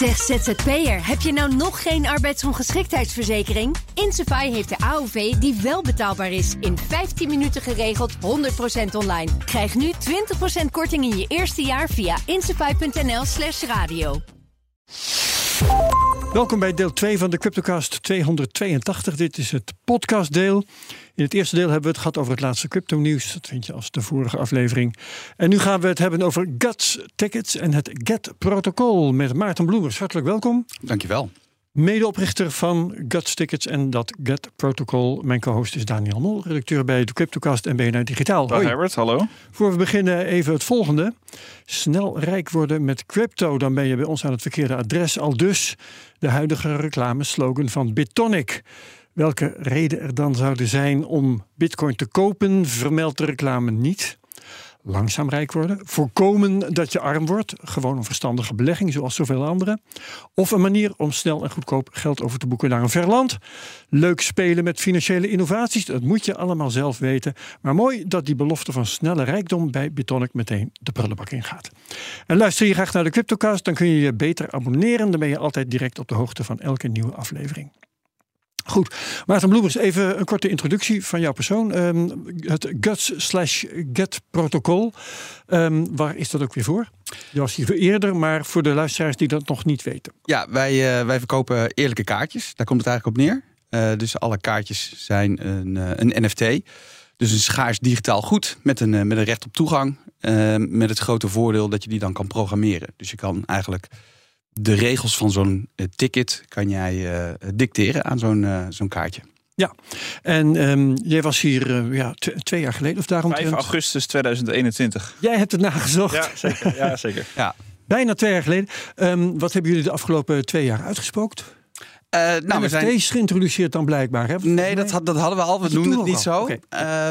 Zeg ZZP'er, heb je nou nog geen arbeidsongeschiktheidsverzekering? Insafai heeft de AOV die wel betaalbaar is. In 15 minuten geregeld, 100% online. Krijg nu 20% korting in je eerste jaar via insafai.nl slash radio. Welkom bij deel 2 van de CryptoCast 282. Dit is het podcastdeel. In het eerste deel hebben we het gehad over het laatste crypto-nieuws. Dat vind je als de vorige aflevering. En nu gaan we het hebben over GUTS Tickets en het GET-protocol met Maarten Bloemers. Hartelijk welkom. Dankjewel. Medeoprichter van Guts Tickets en dat Get Protocol. Mijn co-host is Daniel Mol, redacteur bij de Cryptocast en BNR Digitaal. Dag Herbert, hallo. Voor we beginnen even het volgende. Snel rijk worden met crypto, dan ben je bij ons aan het verkeerde adres. Al dus de huidige reclameslogan van Bitonic. Welke reden er dan zouden zijn om bitcoin te kopen, vermeldt de reclame niet langzaam rijk worden. Voorkomen dat je arm wordt. Gewoon een verstandige belegging, zoals zoveel anderen. Of een manier om snel en goedkoop geld over te boeken naar een ver land. Leuk spelen met financiële innovaties. Dat moet je allemaal zelf weten. Maar mooi dat die belofte van snelle rijkdom bij Bitonic meteen de prullenbak ingaat. En luister je graag naar de CryptoCast, dan kun je je beter abonneren. Dan ben je altijd direct op de hoogte van elke nieuwe aflevering. Goed, Maarten Bloemers, even een korte introductie van jouw persoon. Um, het GUTS slash GET protocol, um, waar is dat ook weer voor? Je was hier eerder, maar voor de luisteraars die dat nog niet weten. Ja, wij, uh, wij verkopen eerlijke kaartjes. Daar komt het eigenlijk op neer. Uh, dus alle kaartjes zijn een, uh, een NFT. Dus een schaars digitaal goed met een, met een recht op toegang. met het grote voordeel dat je die dan kan programmeren. Dus je kan eigenlijk de regels van zo'n uh, ticket kan jij uh, dicteren aan zo'n uh, zo'n kaartje. Ja, en um, jij was hier ja, twee jaar geleden of daarom. 5 augustus 2021. Jij hebt het nagezocht. Ja, zeker. Ja, zeker. ja. Bijna twee jaar geleden. Um, wat hebben jullie de afgelopen twee jaar uitgespookt? Uh, nou, NFT's we zijn geïntroduceerd dan blijkbaar, hè? Nee, dat, had, dat hadden we al. We noemden het niet al? zo. Okay.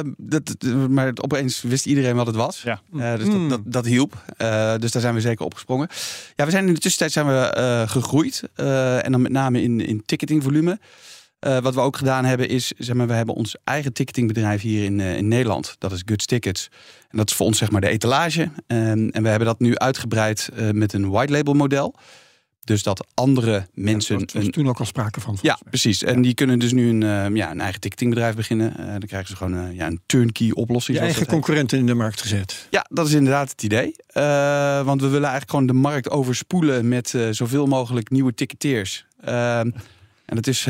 Uh, dat, maar opeens wist iedereen wat het was. Ja. Uh, dus mm. dat, dat, dat, hielp. dus daar zijn we zeker opgesprongen. Ja, we zijn in de tussentijd zijn we gegroeid. en dan met name in, in ticketingvolume. wat we ook gedaan hebben is, zeg maar, we hebben ons eigen ticketingbedrijf hier in, in Nederland. Dat is Guts Tickets. En dat is voor ons zeg maar de etalage. en we hebben dat nu uitgebreid met een white label model. Dus dat andere mensen. Ja, er was toen ook al sprake van. Ja, precies. En die kunnen dus nu een, uh, ja, een eigen ticketingbedrijf beginnen. Uh, dan krijgen ze gewoon uh, ja, een turnkey oplossing. Je eigen concurrenten in de markt gezet. Ja, dat is inderdaad het idee. want we willen eigenlijk gewoon de markt overspoelen met zoveel mogelijk nieuwe ticketeers. en dat is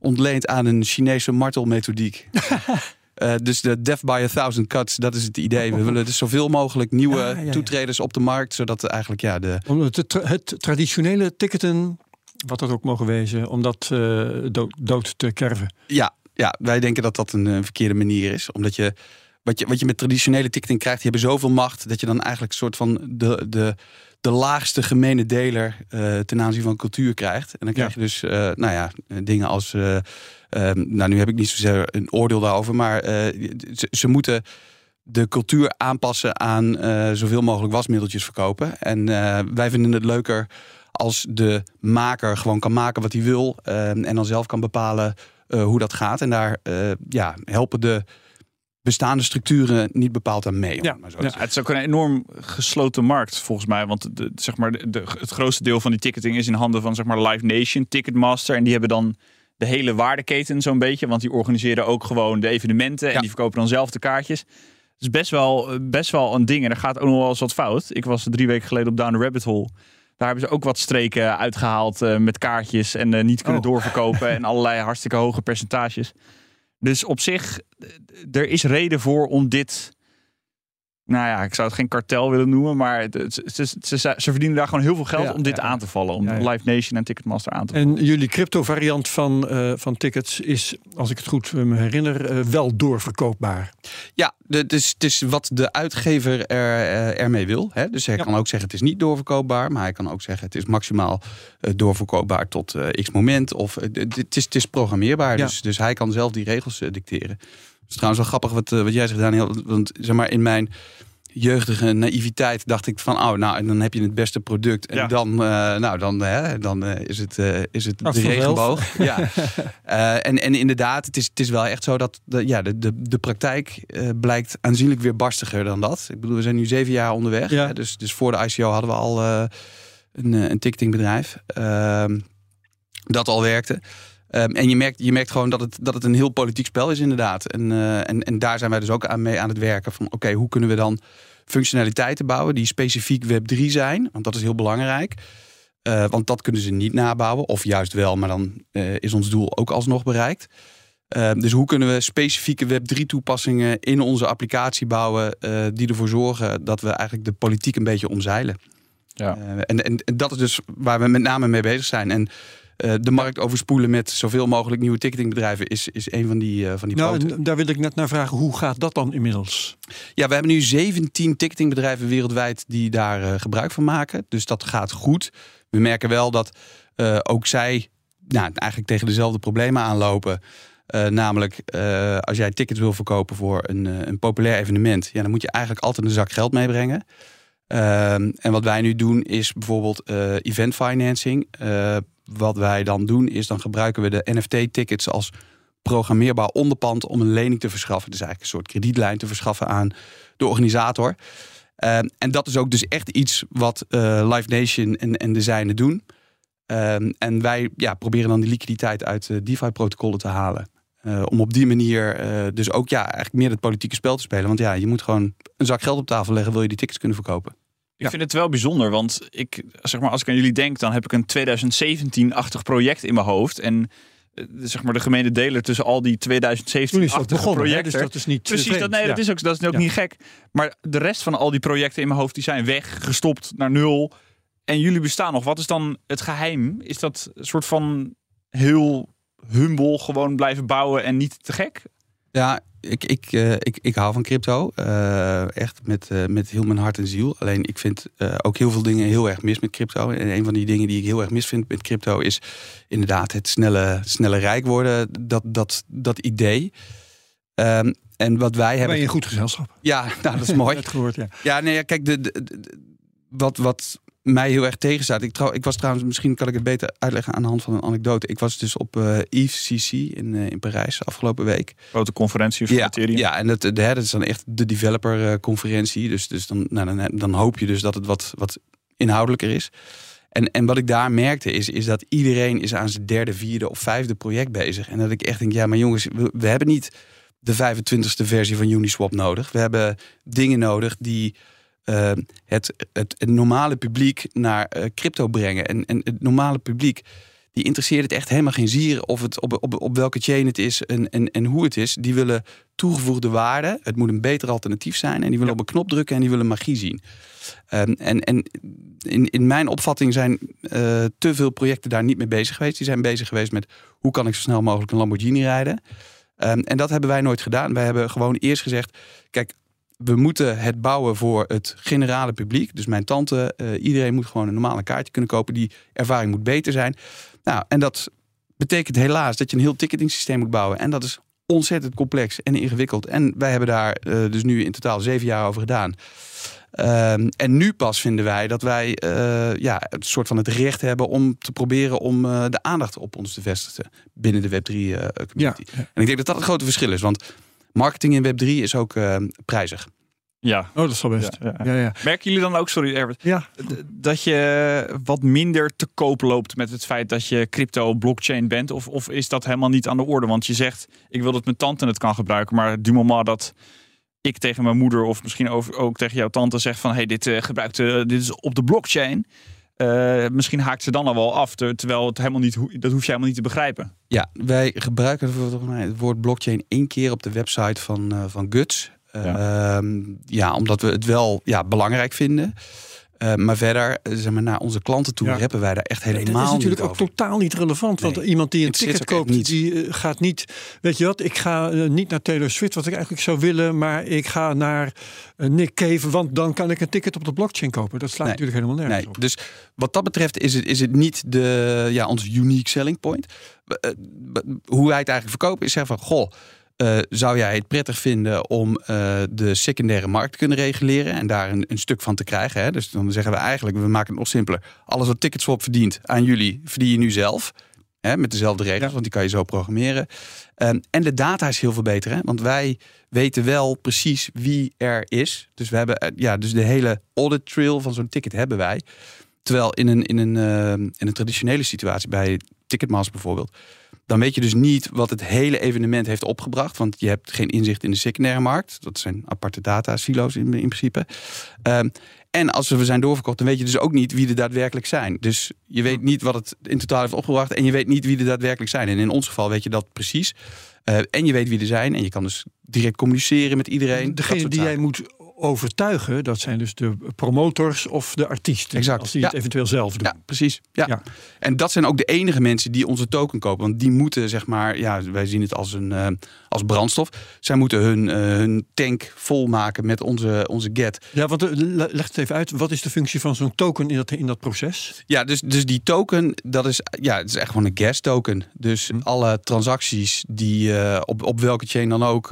ontleend aan een Chinese martelmethodiek. Uh, dus de Death by a Thousand Cuts, dat is het idee. We willen dus zoveel mogelijk nieuwe ja, ja, ja. toetreders op de markt, zodat eigenlijk ja de. Om het, tra het traditionele ticketen, wat dat ook mogen wezen, om dat uh, dood, dood te kerven. Ja, ja, wij denken dat dat een uh, verkeerde manier is, omdat je wat je wat je met traditionele ticketing krijgt, die hebben zoveel macht dat je dan eigenlijk een soort van de de de laagste gemene deler uh, ten aanzien van cultuur krijgt. En dan krijg je dus, uh, nou ja, dingen als. Uh, nou, nu heb ik niet zozeer een oordeel daarover, maar ze, ze, moeten de cultuur aanpassen aan zoveel mogelijk wasmiddeltjes verkopen. En wij vinden het leuker als de maker gewoon kan maken wat hij wil en dan zelf kan bepalen hoe dat gaat. En daar ja, helpen de bestaande structuren niet bepaald aan mee. Ja, maar zo ja het is ook een enorm gesloten markt volgens mij. Want de, zeg maar, de, het grootste deel van die ticketing is in handen van zeg maar, Live Nation, Ticketmaster. En die hebben dan de hele waardeketen zo'n beetje. Want die organiseren ook gewoon de evenementen. En ja. die verkopen dan zelf de kaartjes. Het is best wel, best wel een ding. En er gaat ook nog wel eens wat fout. Ik was drie weken geleden op Down the Rabbit Hole. Daar hebben ze ook wat streken uitgehaald uh, met kaartjes. En uh, niet kunnen oh. doorverkopen. en allerlei hartstikke hoge percentages. Dus op zich, er is reden voor om dit. Nou ja, ik zou het geen kartel willen noemen, maar ze, ze, ze, ze verdienen daar gewoon heel veel geld ja, om dit ja, aan te vallen. Om ja, Live Nation en Ticketmaster aan te vallen. En jullie crypto variant van, uh, van tickets is, als ik het goed me herinner, uh, wel doorverkoopbaar. Ja, het is, het is wat de uitgever er, uh, ermee wil. Hè? Dus hij kan ook zeggen het is niet doorverkoopbaar, maar hij kan ook zeggen het is maximaal doorverkoopbaar tot x moment. Of het is, het is programmeerbaar, dus, dus hij kan zelf die regels dicteren. Het is trouwens wel grappig wat, wat jij zegt, Daniel. Want zeg maar, in mijn jeugdige naïviteit dacht ik van, oh, nou, dan heb je het beste product. En ja. dan, uh, nou, dan, hè, dan uh, is het, uh, is het Ach, de regenboog. ja. en, en inderdaad, het is, het is wel echt zo dat de, ja, de, de, de praktijk blijkt aanzienlijk weer barstiger dan dat. Ik bedoel, we zijn nu zeven jaar onderweg. Ja. Hè, dus, dus voor de ICO hadden we al een, een ticketingbedrijf, ehm, dat al werkte. Ehm, en je merkt, je merkt gewoon dat het, dat het een heel politiek spel is, inderdaad. En, en, en daar zijn wij dus ook aan mee aan het werken. Van oké, hoe kunnen we dan functionaliteiten bouwen die specifiek Web3 zijn? Want dat is heel belangrijk. Uh, want dat kunnen ze niet nabouwen, of juist wel, maar dan uh, is ons doel ook alsnog bereikt. Uh, dus hoe kunnen we specifieke Web3-toepassingen in onze applicatie bouwen, die ervoor zorgen dat we eigenlijk de politiek een beetje omzeilen? Ja. En, en, en, dat is dus waar we met name mee bezig zijn. En de markt overspoelen met zoveel mogelijk nieuwe ticketingbedrijven is, is een van die, van die nou, en daar wil ik net naar vragen. Hoe gaat dat dan inmiddels? Ja, we hebben nu 17 ticketingbedrijven wereldwijd die daar gebruik van maken. Dus dat gaat goed. We merken wel dat uh, ook zij nou, eigenlijk tegen dezelfde problemen aanlopen. Uh, namelijk, uh, als jij tickets wil verkopen voor een, een populair evenement, ja, dan moet je eigenlijk altijd een zak geld meebrengen. Ehm, en wat wij nu doen is bijvoorbeeld event financing. wat wij dan doen is dan gebruiken we de NFT-tickets als programmeerbaar onderpand om een lening te verschaffen. Dus eigenlijk een soort kredietlijn te verschaffen aan de organisator. Ehm, en dat is ook dus echt iets wat uh, Live Nation en, en doen. Ehm, en wij ja, proberen dan die liquiditeit uit DeFi-protocollen te halen. Uh, om op die manier dus ook ja, eigenlijk meer het politieke spel te spelen. Want ja, je moet gewoon een zak geld op tafel leggen, wil je die tickets kunnen verkopen. Ik vind het wel bijzonder, want ik, zeg maar, als ik aan jullie denk, dan heb ik een 2017-achtig project in mijn hoofd. En zeg maar de gemene deler tussen al die 2017 is dat begonnen, projecten. Dus dat is niet Precies, dat, nee, dat is ook, dat is ook niet gek. Maar de rest van al die projecten in mijn hoofd die zijn weg, gestopt naar nul. En jullie bestaan nog. Wat is dan het geheim? Is dat een soort van heel humble gewoon blijven bouwen en niet te gek? Ja, ik, ik, uh, ik, ik hou van crypto. Uh, echt met, uh, met heel mijn hart en ziel. Alleen ik vind ook heel veel dingen heel erg mis met crypto. En een van die dingen die ik heel erg mis vind met crypto is inderdaad het snelle, snelle rijk worden. Dat, dat, dat idee. Um, en wat wij hebben. Ben je een goed gezelschap? Ja, nou, dat is mooi. gehoord, ja. ja, nee, kijk, de, de, de, wat, wat mij heel erg tegenstaat. Ik, trouw, ik was trouwens, misschien kan ik het beter uitleggen aan de hand van een anekdote. Ik was dus op uh, CC in, uh, in Parijs afgelopen week. Grote conferentie voor ja, Ethereum. Ja, en dat, de, dat is dan echt de developer uh, conferentie. Dus, dus dan, nou, dan, dan hoop je dus dat het wat, wat inhoudelijker is. En, en wat ik daar merkte is, is dat iedereen is aan zijn derde, vierde of vijfde project bezig. En dat ik echt denk, ja, maar jongens, we, we hebben niet de 25ste versie van Uniswap nodig. We hebben dingen nodig die uh, het, het, het, normale publiek naar uh, crypto brengen. En, en het normale publiek, die interesseert het echt helemaal geen zier of het op, op, op welke chain het is en, en, en hoe het is. Die willen toegevoegde waarde. Het moet een beter alternatief zijn. En die willen op een knop drukken en die willen magie zien. Um, en en in, in mijn opvatting zijn uh, te veel projecten daar niet mee bezig geweest. Die zijn bezig geweest met hoe kan ik zo snel mogelijk een Lamborghini rijden. Um, en dat hebben wij nooit gedaan. Wij hebben gewoon eerst gezegd: kijk, we moeten het bouwen voor het generale publiek. Dus mijn tante, uh, iedereen moet gewoon een normale kaartje kunnen kopen. Die ervaring moet beter zijn. Nou, en dat betekent helaas dat je een heel ticketing systeem moet bouwen. En dat is ontzettend complex en ingewikkeld. En wij hebben daar uh, dus nu in totaal zeven jaar over gedaan. Um, en nu pas vinden wij dat wij uh, ja, het soort van het recht hebben om te proberen om de aandacht op ons te vestigen binnen de Web3 community. Ja. En ik denk dat dat het grote verschil is. Want marketing in Web3 is ook uh, prijzig. Ja. Oh, dat is wel best. Ja, ja. Ja, Merken jullie dan ook, sorry Herbert, ja. dat je wat minder te koop loopt met het feit dat je crypto blockchain bent? Of, of is dat helemaal niet aan de orde? Want je zegt, ik wil dat mijn tante het kan gebruiken, maar du moment dat ik tegen mijn moeder of misschien ook tegen jouw tante zeg van, hey, dit uh, gebruikt, uh, dit is op de blockchain. Uh, misschien haakt ze dan al wel af, terwijl het helemaal niet, dat hoef je helemaal niet te begrijpen. Ja, wij gebruiken het woord blockchain één keer op de website van, uh, van Guts. Ja. Uh, ja, omdat we het wel ja, belangrijk vinden. Uh, maar verder, zeg maar, naar onze klanten toe ja. hebben wij daar echt helemaal niet Dat is natuurlijk ook over. totaal niet relevant. Want Nee, iemand die een ticket koopt, niet. die eh, gaat niet... Weet je wat, ik ga eh, niet naar Taylor Swift, wat ik eigenlijk zou willen. Maar ik ga naar eh, Nick Cave, want dan kan ik een ticket op de blockchain kopen. Dat slaat Nee. natuurlijk helemaal nergens Nee, op. dus wat dat betreft is het, is het niet de, ja, ons unique selling point. Eh, Hoe wij het eigenlijk verkopen is zeggen van... Goh, eh, zou jij het prettig vinden om eh, de secundaire markt te kunnen reguleren... en daar een, een stuk van te krijgen? Hè? Dus dan zeggen we eigenlijk, we maken het nog simpeler. Alles wat Ticketswap verdient aan jullie, verdien je nu zelf. Hè? Met dezelfde regels, Ja. want die kan je zo programmeren. Ehm, en de data is heel veel beter, hè? want wij weten wel precies wie er is. Dus we hebben, eh, ja, dus de hele audit trail van zo'n ticket hebben wij. Terwijl in een, in, een, eh, in een traditionele situatie, bij Ticketmaster bijvoorbeeld, dan weet je dus niet wat het hele evenement heeft opgebracht. Want je hebt geen inzicht in de secundaire markt. Dat zijn aparte data silo's in, in principe. Ehm, en als we zijn doorverkocht, dan weet je dus ook niet wie er daadwerkelijk zijn. Dus je weet niet wat het in totaal heeft opgebracht. En je weet niet wie er daadwerkelijk zijn. En in ons geval weet je dat precies. Uh, en je weet wie er zijn. En je kan dus direct communiceren met iedereen. Degene die jij moet overtuigen, dat zijn dus de promotors of de artiesten. Exact. Als die het eventueel zelf doen. Ja, precies. Ja. ja. En dat zijn ook de enige mensen die onze token kopen. Want die moeten, zeg maar, ja, wij zien het als een uh, als brandstof. Zij moeten hun, uh, hun tank volmaken met onze, onze get. Ja, want uh, leg het even uit. Wat is de functie van zo'n token in dat, in dat proces? Ja, dus, dus die token, dat is, ja, het is echt gewoon een gas token. Dus hm. alle transacties die op, op welke chain dan ook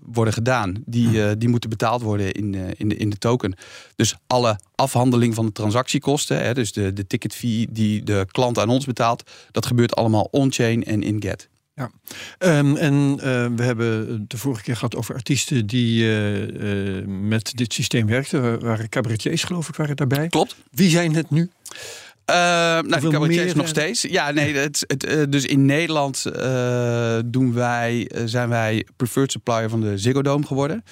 worden gedaan, die, hm. die moeten betaald worden in, in, de, in de token. Dus alle afhandeling van de transactiekosten, hè, dus de, de ticket fee die de klant aan ons betaalt, dat gebeurt allemaal on-chain en in Get. Ja, um, en uh, we hebben de vorige keer gehad over artiesten die uh, uh, met dit systeem werkten. Waren cabaretiers, geloof ik, waren daarbij. Klopt. Wie zijn het nu? Uh, nou, de cabaretiers nog steeds. Ja, nee, het, het, dus in Nederland doen wij, zijn wij preferred supplier van de Ziggo Dome geworden.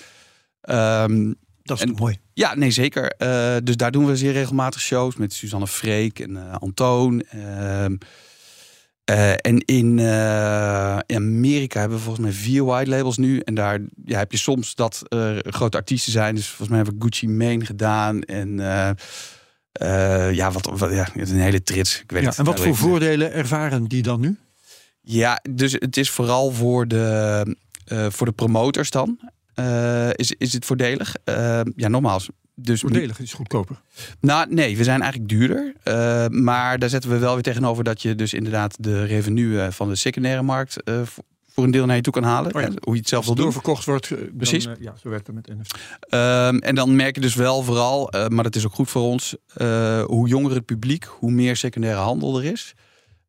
Um, dat is en, mooi. Ja, nee, zeker. Dus daar doen we zeer regelmatig shows met Suzanne Freek en Antoon. Uh, en in, in, Amerika hebben we volgens mij vier white labels nu. En daar ja, heb je soms dat er grote artiesten zijn. Dus volgens mij hebben we Gucci Mane gedaan. En ja, wat, wat, ja, een hele trits. Ik weet ja, het, en wat voor voordelen ervaren die dan nu? Ja, dus het is vooral voor de, voor de promotors dan. Uh, is, is het voordelig? Uh, ja, nogmaals. Dus voordelig is goedkoper. Nou, nee, we zijn eigenlijk duurder. Uh, maar daar zetten we wel weer tegenover dat je dus inderdaad de revenue van de secundaire markt voor een deel naar je toe kan halen. Oh ja. Hoe je het zelf wil doen. doorverkocht wordt. Precies. Ja, zo werkt het met NFT. Um, en dan merk je dus wel vooral, maar dat is ook goed voor ons, hoe jonger het publiek, hoe meer secundaire handel er is.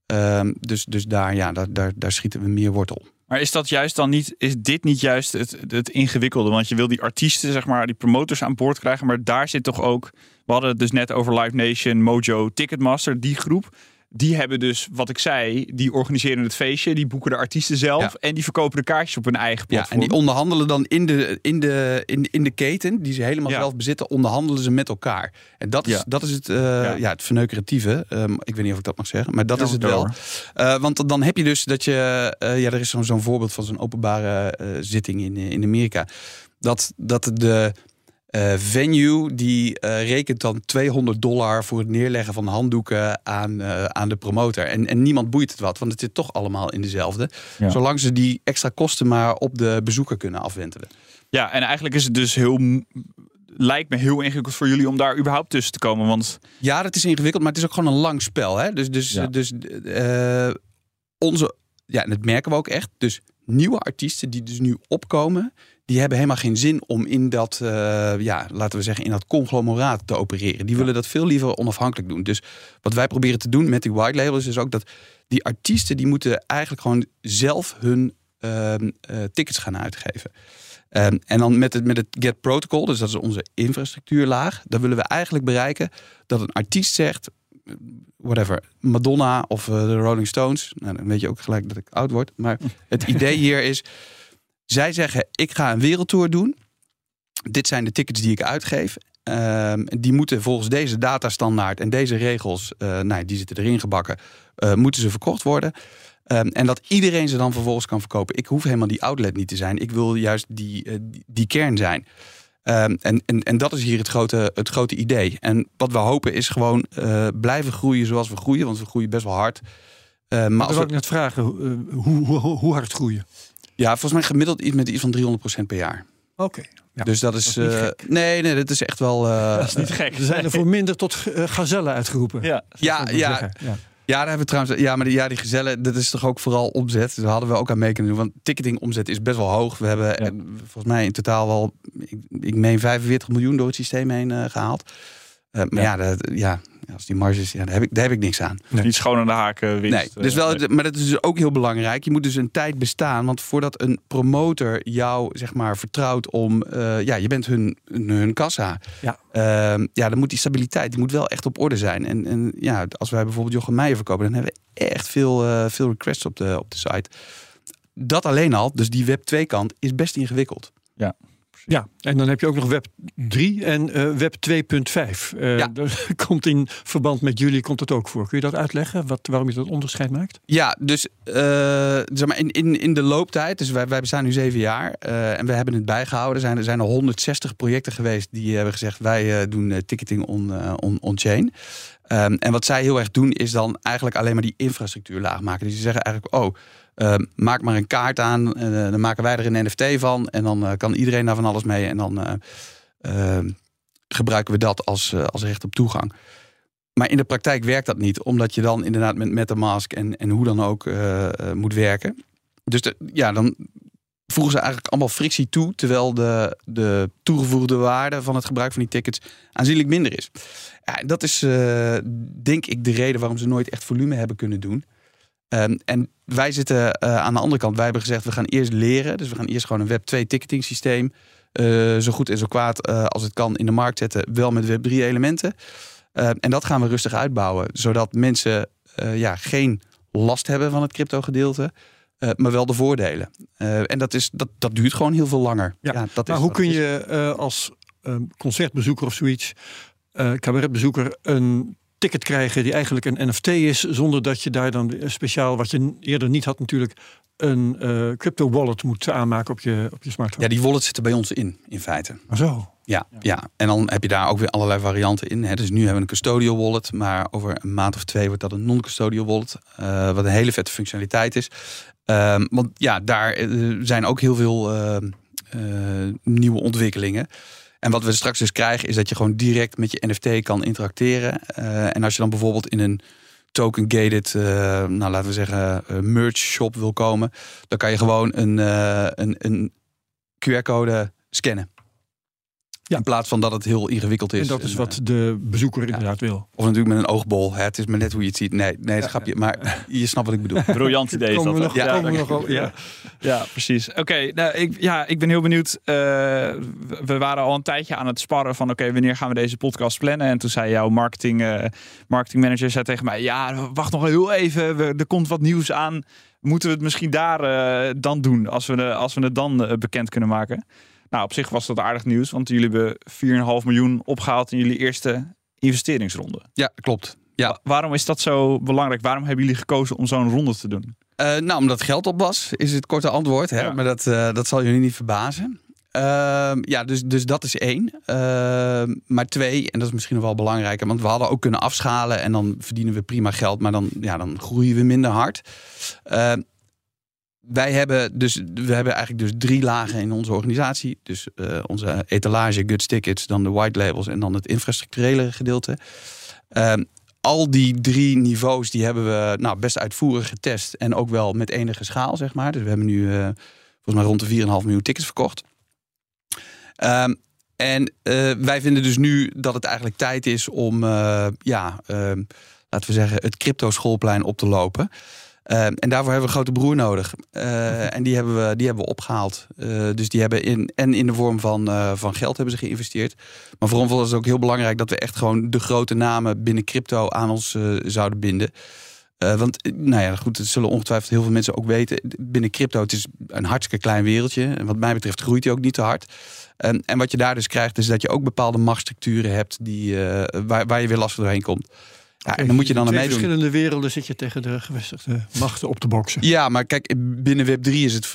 Um, dus dus daar, ja, daar, daar, daar schieten we meer wortel. Maar is dat juist dan niet, is dit niet juist het, het ingewikkelde? Want je wil die artiesten, zeg maar, die promotors aan boord krijgen. Maar daar zit toch ook, we hadden het dus net over Live Nation, Mojo, Ticketmaster, die groep die hebben dus, wat ik zei, die organiseren het feestje, die boeken de artiesten zelf en die verkopen de kaartjes op hun eigen platform. Ja, en die onderhandelen dan in de, in de, in, in de keten, die ze helemaal zelf bezitten, onderhandelen ze met elkaar. En dat is, dat is het, uh, ja. het verneukeratieve. Um, ik weet niet of ik dat mag zeggen, maar dat is het wel. Uh, want dan heb je dus dat je, uh, ja, er is zo'n zo'n voorbeeld van zo'n openbare zitting in, in Amerika. Dat, dat de uh, venue die uh, rekent dan 200 dollar voor het neerleggen van handdoeken aan, uh, aan de promotor. En, en niemand boeit het wat, want het zit toch allemaal in dezelfde. Ja. Zolang ze die extra kosten maar op de bezoeker kunnen afwentelen. Ja, en eigenlijk is het dus heel lijkt me heel ingewikkeld voor jullie om daar überhaupt tussen te komen. Want... Ja, dat is ingewikkeld, maar het is ook gewoon een lang spel. Hè? Dus, dus, ja. dus onze, ja, en dat merken we ook echt. Dus nieuwe artiesten die dus nu opkomen, die hebben helemaal geen zin om in dat, uh, ja, laten we zeggen, in dat conglomeraat te opereren. Die willen dat veel liever onafhankelijk doen. Dus wat wij proberen te doen met die white labels is ook dat die artiesten die moeten eigenlijk gewoon zelf hun uh, uh, tickets gaan uitgeven. Um, en dan met het, met het GET protocol, dus dat is onze infrastructuurlaag, daar willen we eigenlijk bereiken dat een artiest zegt, whatever, Madonna of de Rolling Stones. Nou, dan weet je ook gelijk dat ik oud word. Maar het idee hier is, zij zeggen, ik ga een wereldtour doen. Dit zijn de tickets die ik uitgeef. Uh, die moeten volgens deze datastandaard en deze regels, uh, nou, die zitten erin gebakken, uh, moeten ze verkocht worden. Um, en dat iedereen ze dan vervolgens kan verkopen. Ik hoef helemaal die outlet niet te zijn. Ik wil juist die, uh, die, die, kern zijn. Um, en, en, en dat is hier het grote, het grote idee. En wat we hopen is gewoon blijven groeien zoals we groeien. Want we groeien best wel hard. maar als we... ik net vragen, hoe, hoe, hoe hard groeien? Ja, volgens mij gemiddeld iets met iets van 300% per jaar. Oké. Ja, dus dat is. Dat is uh, nee, nee, dat is echt wel. Uh, dat is niet gek. Er zijn er voor minder tot uh, gazellen uitgeroepen. Ja, ja, ja. ja. Ja, daar hebben we trouwens. Ja, maar die, ja, die gezellen, dat is toch ook vooral omzet. Daar hadden we ook aan mee kunnen doen. Want ticketing omzet is best wel hoog. We hebben ja. volgens mij in totaal wel, ik, ik meen 45 miljoen door het systeem heen uh, gehaald. Uh, maar ja, ja, dat, ja Ja, als die marges, ja, daar, heb ik, daar heb ik niks aan. Nee. Niet schoon aan de haken winst. Nee, dus eh, wel, nee. maar dat is dus ook heel belangrijk. Je moet dus een tijd bestaan. Want voordat een promotor jou zeg maar vertrouwt om... eh, ja, je bent hun, hun, hun kassa. Ja. Ehm, ja, dan moet die stabiliteit die moet wel echt op orde zijn. En, en ja, als wij bijvoorbeeld Jochem Meijer verkopen... dan hebben we echt veel, eh, veel requests op de, op de site. Dat alleen al, dus die Web 2 kant, is best ingewikkeld. Ja, en dan heb je ook nog Web 3 en eh, Web 2.5. Eh Ja. Dat komt in verband met jullie komt het ook voor. Kun je dat uitleggen, wat, waarom je dat onderscheid maakt? Ja, dus eh, zeg maar in, in, in de looptijd, dus wij, wij bestaan nu zeven jaar en we hebben het bijgehouden. Er zijn, er zijn er 160 projecten geweest die hebben gezegd: wij doen ticketing on, eh, on, on-chain. Ehm, en wat zij heel erg doen, is dan eigenlijk alleen maar die infrastructuur laag maken. Dus ze zeggen eigenlijk: oh, ehm, maak maar een kaart aan, eh, dan maken wij er een NFT van en dan eh, kan iedereen daar van alles mee en dan eh, ehm, gebruiken we dat als, als recht op toegang. Maar in de praktijk werkt dat niet, omdat je dan inderdaad met MetaMask en, en hoe dan ook moet werken. Dus ja, dan voegen ze eigenlijk allemaal frictie toe, terwijl de, de toegevoegde waarde van het gebruik van die tickets aanzienlijk minder is. Ja, dat is denk ik de reden waarom ze nooit echt volume hebben kunnen doen. Ehm, en wij zitten eh, aan de andere kant. Wij hebben gezegd, we gaan eerst leren. Dus we gaan eerst gewoon een Web 2 ticketing systeem. eh, zo goed en zo kwaad eh, als het kan in de markt zetten. Wel met Web 3 elementen. Eh, en dat gaan we rustig uitbouwen. Zodat mensen ja, geen last hebben van het crypto gedeelte. maar wel de voordelen. En dat, is, dat, dat duurt gewoon heel veel langer. Ja, dat Maar is hoe kun je als eh, concertbezoeker of zoiets, cabaretbezoeker, een ticket krijgen die eigenlijk een NFT is, zonder dat je daar dan speciaal, wat je eerder niet had natuurlijk, een eh, crypto wallet moet aanmaken op je, op je smartphone. Ja, die wallet zitten bij ons in, in feite. Maar zo. Ja, ja, en dan heb je daar ook weer allerlei varianten in. Hè. Dus nu hebben we een custodial wallet, maar over een maand of twee wordt dat een non-custodial wallet. eh, wat een hele vette functionaliteit is. Ehm, want ja, daar eh, zijn ook heel veel nieuwe ontwikkelingen. En wat we straks dus krijgen, is dat je gewoon direct met je NFT kan interacteren. Eh, en als je dan bijvoorbeeld in een token-gated, eh, nou laten we zeggen, eh, merch shop wil komen, dan kan je gewoon een, een, een QR-code scannen. Ja. In plaats van dat het heel ingewikkeld is. En dat is wat eh, de bezoeker inderdaad wil. Of natuurlijk met een oogbol. Hè. Het is maar net hoe je het ziet. Nee, nee het grapje. Maar je snapt wat ik bedoel. Briljant idee is dat. we nog, komen we nog over, ja. Ja, precies. Oké, nou, ik, ja, ik ben heel benieuwd. Eh, we- waren al een tijdje aan het sparren van... oké, wanneer gaan we deze podcast plannen? En toen zei jouw marketing, eh marketingmanager zei tegen mij... ja, wacht nog heel even, we- er komt wat nieuws aan. Moeten we het misschien daar eh, dan doen... als we, als we het dan bekend kunnen maken? Nou, op zich was dat aardig nieuws... want jullie hebben 4,5 miljoen opgehaald... in jullie eerste investeringsronde. Ja, klopt. Ja. Wa- Waarom is dat zo belangrijk? Waarom hebben jullie gekozen om zo'n ronde te doen? Eh, nou, omdat geld op was, is het korte antwoord. Hè? Ja. Maar dat, eh, dat zal jullie niet verbazen. Ehm, ja, dus, dus dat is één. Ehm, maar twee, en dat is misschien nog wel belangrijker, want we hadden ook kunnen afschalen en dan verdienen we prima geld, maar dan, ja, dan groeien we minder hard. Ehm, wij hebben dus we hebben eigenlijk dus drie lagen in onze organisatie. Dus eh, onze etalage, goods tickets, dan de white labels en dan het infrastructurele gedeelte. Ehm, al die drie niveaus die hebben we nou, best uitvoerig getest. En ook wel met enige schaal, zeg maar. Dus we hebben nu eh, volgens mij rond de 4,5 miljoen tickets verkocht. Ehm, en eh, wij vinden dus nu dat het eigenlijk tijd is om, ja, ehm, laten we zeggen, het crypto schoolplein op te lopen. Ehm, en daarvoor hebben we een grote broer nodig. Eh, en die hebben we, die hebben we opgehaald. Eh, dus die hebben in, en in de vorm van, eh, van geld hebben ze geïnvesteerd. Maar voor ons was het ook heel belangrijk dat we echt gewoon de grote namen binnen crypto aan ons zouden binden. Want, nou ja, goed, dat zullen ongetwijfeld heel veel mensen ook weten. Binnen crypto, het is een hartstikke klein wereldje. En wat mij betreft groeit hij ook niet te hard. En, en wat je daar dus krijgt, is dat je ook bepaalde machtsstructuren hebt die, waar, waar je weer lastig doorheen komt. Ja, en dan moet je dan aan In meedoen. verschillende werelden zit je tegen de gevestigde machten op te boksen. Ja, maar kijk, binnen Web 3 is het.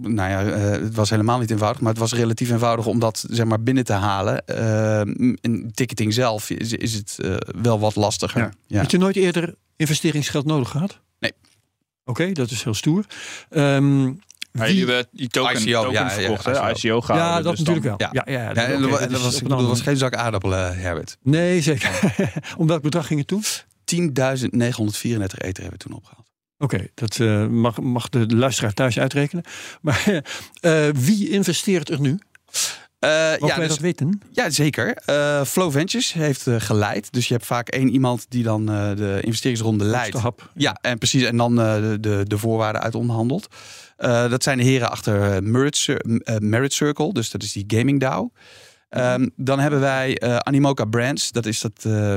Nou ja, eh, het was helemaal niet eenvoudig, maar het was relatief eenvoudig om dat zeg maar binnen te halen. Eh, in ticketing zelf is, is het eh, wel wat lastiger. Ja. Ja. Had je nooit eerder investeringsgeld nodig gehad? Nee. Oké, dat is heel stoer. Ehm, Jullie hebben die token, ICO, token ja, ja, verkocht, hè? ICO. ICO gehouden. ja, dat dus dan- natuurlijk wel. ja. Ja, ja, Ja, dat, dat, was, ik bedoel, was geen zak aardappelen, Herbert. Nee, zeker. Om welk bedrag ging het toen? 10.934 ether hebben we toen opgehaald. Oké, dat eh, mag, mag de luisteraar thuis uitrekenen. Maar eh, wie investeert er nu? Eh, ja, wij dus, dat weten? ja, zeker. Eh, Flow Ventures heeft eh, geleid. Dus je hebt vaak één iemand die dan de investeringsronde leidt. Hap. Ja, en precies. En dan de, de, de voorwaarden uit onderhandelt. Dat zijn de heren achter Merit, Merit Circle. Dus dat is die Gaming DAO. Ehm, dan hebben wij eh, Animoca Brands. Dat is dat... eh,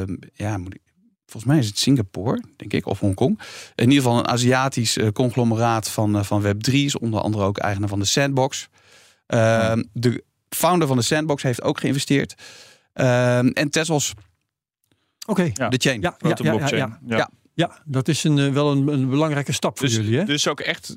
eh, ja, moet ik, volgens mij is het Singapore, denk ik. Of Hongkong. In ieder geval een Aziatisch conglomeraat van, van Web3. Is onder andere ook eigenaar van de Sandbox. Ehm, De founder van de Sandbox heeft ook geïnvesteerd. Ehm, en Tezos, Oké. Ja. de chain. Ja, ja, Grote ja, ja, blockchain. ja. Ja. Ja, dat is een, eh, wel een, een belangrijke stap voor Dus, jullie, hè? dus ook echt,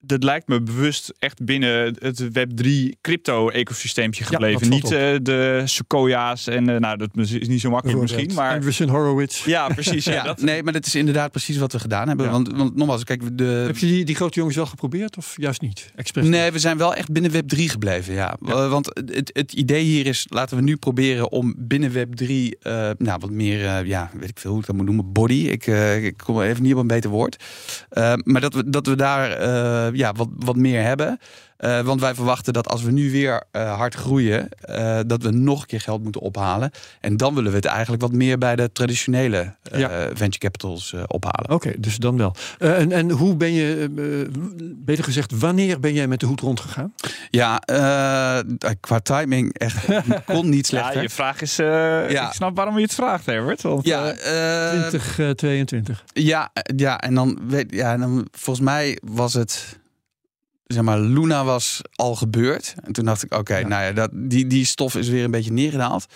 dat lijkt me bewust echt binnen het Web3 crypto-ecosysteempje gebleven. niet eh, de Sequoia's en eh, nou, dat is niet zo makkelijk misschien, maar Anderson Horowitz. ja, precies. Ja, Ja, dat, nee, maar dat is inderdaad precies wat we gedaan hebben. Ja. Want, want nogmaals, kijk, de, Heb je die, die grote jongens wel geprobeerd of juist niet? Expres? Nee, we zijn wel echt binnen Web 3 gebleven. Ja. Eh, Want het, het idee hier is, laten we nu proberen om binnen Web 3, eh, nou wat meer, eh, ja, weet ik veel hoe ik dat moet noemen, body. Ik, eh, ik kom even niet op een beter woord. Eh, maar dat we, dat we daar eh, ja, wat, wat meer hebben. Eh, want wij verwachten dat als we nu weer eh, hard groeien, eh, dat we nog een keer geld moeten ophalen. En dan willen we het eigenlijk wat meer bij de traditionele eh, Ja. venture capitals eh, ophalen. Oké, dus dan wel. Eh, en, en hoe ben je, eh, beter gezegd, wanneer ben jij met de hoed rondgegaan? Ja, eh, qua timing echt kon niet ja, slechter. je vraag is, eh, Ja. ik snap waarom je het vraagt, Herbert. Want, Ja, eh, eh, 2022. ja, ja, en dan weet ja, en dan volgens mij was het zeg maar Luna was al gebeurd en toen dacht ik oké, Ja. nou ja, dat die die stof is weer een beetje neergedaald.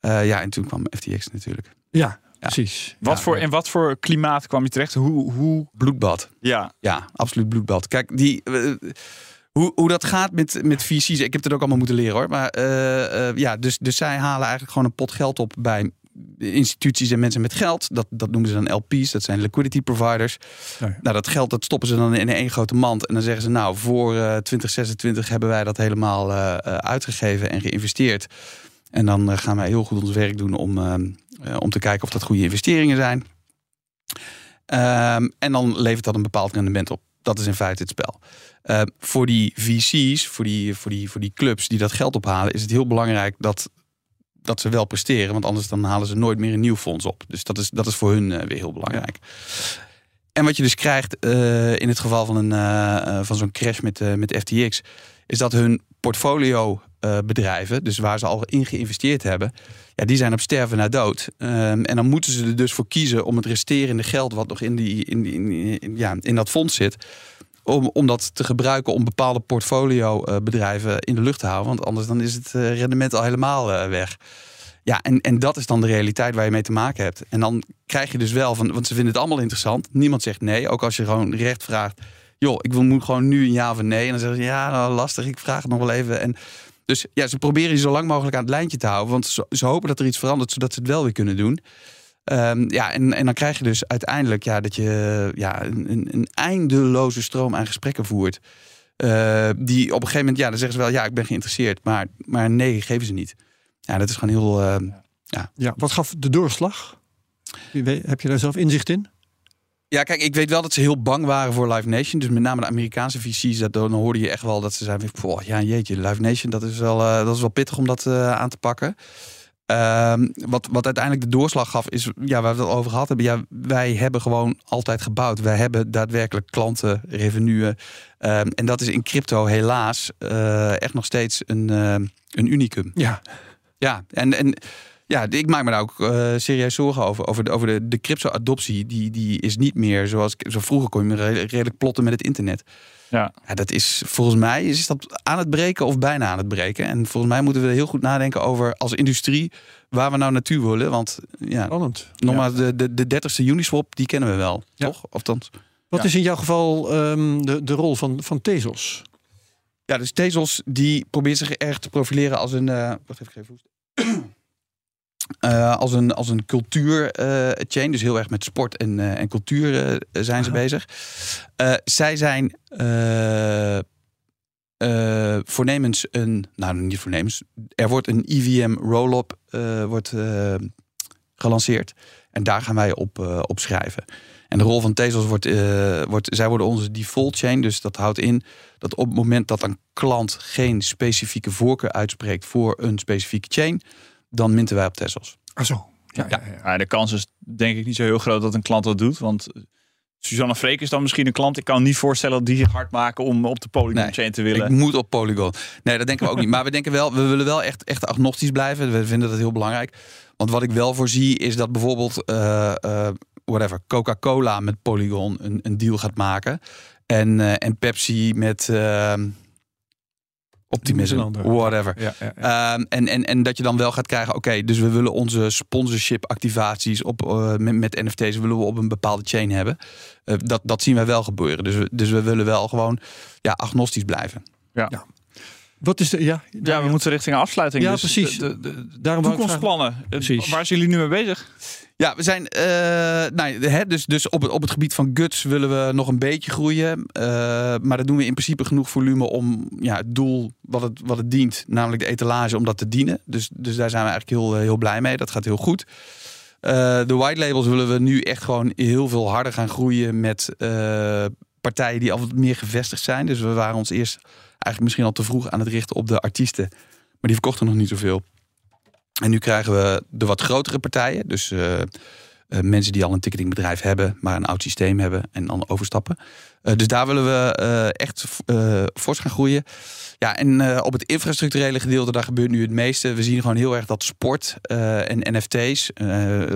Eh, ja, en toen kwam FTX natuurlijk. Ja, precies. wat Ja, voor, ja. in wat voor klimaat kwam je terecht? Hoe, hoe Bloedbad. ja, Ja, absoluut bloedbad. Kijk, die eh, hoe, hoe dat gaat met, met VC's, ik heb het ook allemaal moeten leren hoor. Maar eh, eh, ja, dus, dus zij halen eigenlijk gewoon een pot geld op bij instituties en mensen met geld. Dat, dat noemen ze dan LP's, dat zijn liquidity providers. Ja. Nou, dat geld dat stoppen ze dan in één grote mand. En dan zeggen ze, nou, voor eh 2026 hebben wij dat helemaal eh, eh, uitgegeven en geïnvesteerd. En dan eh, gaan wij heel goed ons werk doen om, eh, eh, om te kijken of dat goede investeringen zijn. Ehm, en dan levert dat een bepaald rendement op. Dat is in feite het spel. Eh, voor die VC's, voor die, voor, die, voor die clubs die dat geld ophalen, is het heel belangrijk dat, dat ze wel presteren. Want anders dan halen ze nooit meer een nieuw fonds op. Dus dat is, dat is voor hun eh, weer heel belangrijk. En wat je dus krijgt eh, in het geval van, een, eh, van zo'n crash met, met FTX, is dat hun portfolio bedrijven, dus waar ze al in geïnvesteerd hebben, ja, die zijn op sterven na dood. Ehm, en dan moeten ze er dus voor kiezen om het resterende geld wat nog in, die, in, die, in, in- ja, in dat fonds zit, om, om dat te gebruiken om bepaalde portfolio eh, in de lucht te houden. Want anders dan is het eh, rendement al helemaal eh, weg. Ja, en, en dat is dan de realiteit waar je mee te maken hebt. En dan krijg je dus wel van, want ze vinden het allemaal interessant. Niemand zegt nee. Ook als je gewoon recht vraagt, joh, ik wil, moet gewoon nu een ja of een nee. En dan zeggen ze, ja, nou, lastig, ik vraag het nog wel even. En dus ja, ze proberen je zo lang mogelijk aan het lijntje te houden. Want ze hopen dat er iets verandert, zodat ze het wel weer kunnen doen. Ehm, ja, en, en dan krijg je dus uiteindelijk ja, dat je ja, een, een, eindeloze stroom aan gesprekken voert. Eh, die op een gegeven moment, ja, dan zeggen ze wel, ja, ik ben geïnteresseerd. Maar, maar nee, geven ze niet. Ja, dat is gewoon heel... ehm, Ja, wat gaf de doorslag? Heb je daar zelf inzicht in? Ja, kijk, ik weet wel dat ze heel bang waren voor Live Nation. Dus met name de Amerikaanse VC's, dat, dan hoorde je echt wel dat ze zeiden... "Poh, ja, jeetje, Live Nation, dat is wel, eh, dat is wel pittig om dat eh, aan te pakken. Ehm, wat, wat uiteindelijk de doorslag gaf, is ja, waar we het al over gehad hebben. Ja, wij hebben gewoon altijd gebouwd. Wij hebben daadwerkelijk klanten, revenuen. Ehm, en dat is in crypto helaas eh, echt nog steeds een, eh, een unicum. Ja. Ja, en, en ja, ik maak me daar ook eh, serieus zorgen over. Over de, over de, de crypto-adoptie. Die, die is niet meer zoals zo vroeger kon je me redelijk, redelijk plotten met het internet. Ja. Ja, dat is volgens mij is dat aan het breken of bijna aan het breken. En volgens mij moeten we heel goed nadenken over als industrie waar we nou naartoe willen. Want ja, Spannend. nogmaals, de, de, de 30ste Uniswap, die kennen we wel, Ja. toch? Of dan, Wat Ja. is in jouw geval ehm, de, de rol van, van Tezos? Ja, dus Tezos die probeert zich erg te profileren als een. eh wacht even, even Eh, als een, als een cultuur eh, chain. Dus heel erg met sport en, eh, en cultuur zijn ze bezig. Zij zijn voornemens een. Nou, niet voornemens. Er wordt een EVM roll-up wordt, gelanceerd. En daar gaan wij op, op schrijven. En de rol van Tezos wordt, uh, wordt, zij worden onze default chain. Dus dat houdt in dat op het moment dat een klant geen specifieke voorkeur uitspreekt voor een specifieke chain, dan minten wij op Tezos. Ah zo. Ja, ja. ja, de kans is denk ik niet zo heel groot dat een klant dat doet. Want Susanne Freek is dan misschien een klant. Ik kan niet voorstellen dat die zich hard maken om op de Polygon chain te willen. Ik moet op Polygon. Nee, dat denken we ook niet. Maar we denken wel, we willen wel echt, echt agnostisch blijven. We vinden dat heel belangrijk. Want wat ik wel voorzie is dat bijvoorbeeld uh, uh, whatever, Coca-Cola met Polygon een, een deal gaat maken. En, uh, en Pepsi met ehm, Optimism, whatever. Ja, ja, ja. Um, en, en, en dat je dan wel gaat krijgen, oké, dus we willen onze sponsorship activaties op, uh, met, met NFT's willen we op een bepaalde chain hebben. Uh, dat, dat zien wij wel gebeuren. Dus we, dus we willen wel gewoon ja, agnostisch blijven. Ja. Wat is de, ja, ja, we moeten richting afsluiting. Ja, dus precies. De, de, de, Daarom toekomstplannen. Precies. Waar zijn jullie nu mee bezig? Ja, we zijn. Uh, nou, hè, dus dus op, het, op het gebied van guts willen we nog een beetje groeien. Uh, maar dat doen we in principe genoeg volume om ja, het doel wat het, wat het dient, namelijk de etalage, om dat te dienen. Dus, dus daar zijn we eigenlijk heel, heel blij mee. Dat gaat heel goed. Uh, de white labels willen we nu echt gewoon heel veel harder gaan groeien met partijen die al wat meer gevestigd zijn. Dus we waren ons eerst eigenlijk misschien al te vroeg aan het richten op de artiesten. Maar die verkochten nog niet zoveel. En nu krijgen we de wat grotere partijen. Dus uh, uh, mensen die al een ticketingbedrijf hebben, maar een oud systeem hebben en dan overstappen. Uh, dus daar willen we echt fors gaan groeien. Ja, en op het infrastructurele gedeelte, daar gebeurt nu het meeste. We zien gewoon heel erg dat sport en NFT's,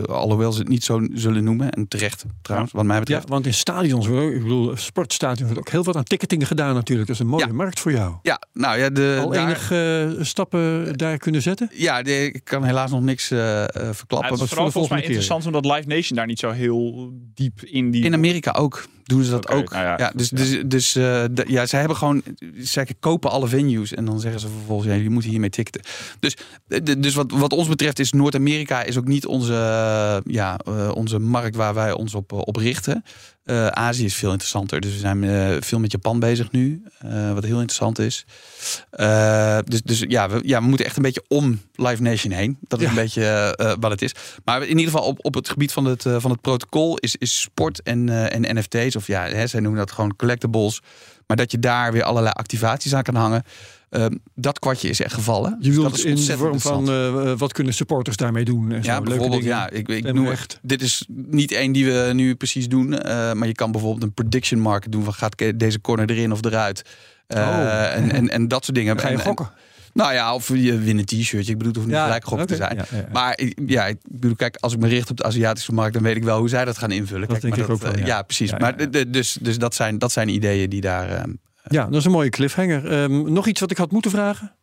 alhoewel ze het niet zo zullen noemen, en terecht trouwens, wat mij betreft. Ja, want in stadions, ik bedoel, sportstadions wordt ook heel wat aan ticketing gedaan natuurlijk. Dat is een mooie ja. markt voor jou. Ja, nou ja, de, Al daar, enige stappen daar kunnen zetten? Ja, de, ik kan helaas nog niks verklappen. Ja, het is vooral volgens mij interessant omdat Live Nation daar niet zo heel diep in die... In Amerika ook doen ze dat okay, ook. Nou ja, ja, dus dus, dus uh, de, ja, zij hebben gewoon, zij kopen alle venues en dan zeggen ze vervolgens, ja, jullie moeten hiermee ticketen. Dus, de, dus wat, wat ons betreft is Noord-Amerika is ook niet onze, uh, ja, uh, onze markt waar wij ons op, op richten. Uh, Azië is veel interessanter. Dus we zijn uh, veel met Japan bezig nu. Uh, wat heel interessant is. dus dus ja, we, ja, we moeten echt een beetje om Live Nation heen. Dat is ja. een beetje wat het is. Maar in ieder geval op, op het gebied van het, van het protocol is, is sport en, en NFT's. Of ja, hè, zij noemen dat gewoon collectibles. Maar dat je daar weer allerlei activaties aan kan hangen. Uh, dat kwartje is echt gevallen. Je bedoelt dat is in de vorm van uh, wat kunnen supporters daarmee doen? En ja, zo. bijvoorbeeld. Ja, ik, ik noem echt. Dit is niet één die we nu precies doen. Uh, maar je kan bijvoorbeeld een prediction market doen van gaat deze corner erin of eruit. Oh. en, en, en dat soort dingen. Ga je en, gokken? En, nou ja, of je wint een t-shirtje. Ik bedoel, het hoeft niet ja, gelijk gokken okay. te zijn. Ja, ja, maar ja, ik bedoel, kijk, als ik me richt op de Aziatische markt, dan weet ik wel hoe zij dat gaan invullen. Dat kijk, denk maar ik dat, ook wel. Ja, precies. Maar dus, dus dat, zijn, dat zijn ideeën die daar. Ja, dat is een mooie cliffhanger. Um, nog iets wat ik had moeten vragen?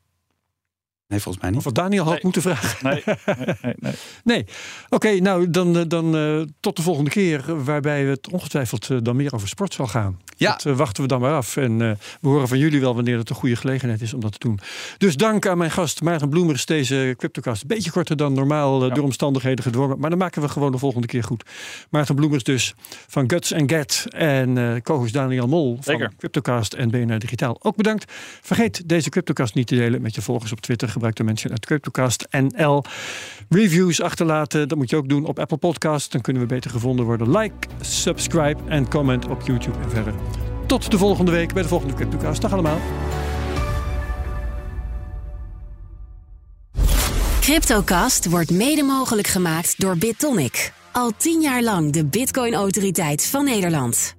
Nee, volgens mij niet. Of wat Daniel had nee. moeten vragen. Nee, nee, nee. nee. nee. Oké, okay, nou dan, dan uh, tot de volgende keer. Waarbij het ongetwijfeld uh, dan meer over sport zal gaan. Ja. Dat uh, wachten we dan maar af. En we horen van jullie wel wanneer het een goede gelegenheid is om dat te doen. Dus dank aan mijn gast Maarten Bloemers. Deze CryptoCast. Beetje korter dan normaal ja. door omstandigheden gedwongen. Maar dan maken we gewoon de volgende keer goed. Maarten Bloemers dus van Guts and Get. En co-host Daniel Mol van Zeker. CryptoCast en BNR Digitaal. Ook bedankt. Vergeet deze CryptoCast niet te delen met je volgers op Twitter gebruik de mensen uit CryptoCast NL. Reviews achterlaten, dat moet je ook doen op Apple Podcast. Dan kunnen we beter gevonden worden. Like, subscribe en comment op YouTube en verder. Tot de volgende week bij de volgende CryptoCast. Dag allemaal. CryptoCast wordt mede mogelijk gemaakt door BitTonic. Al tien jaar lang de Bitcoin-autoriteit van Nederland.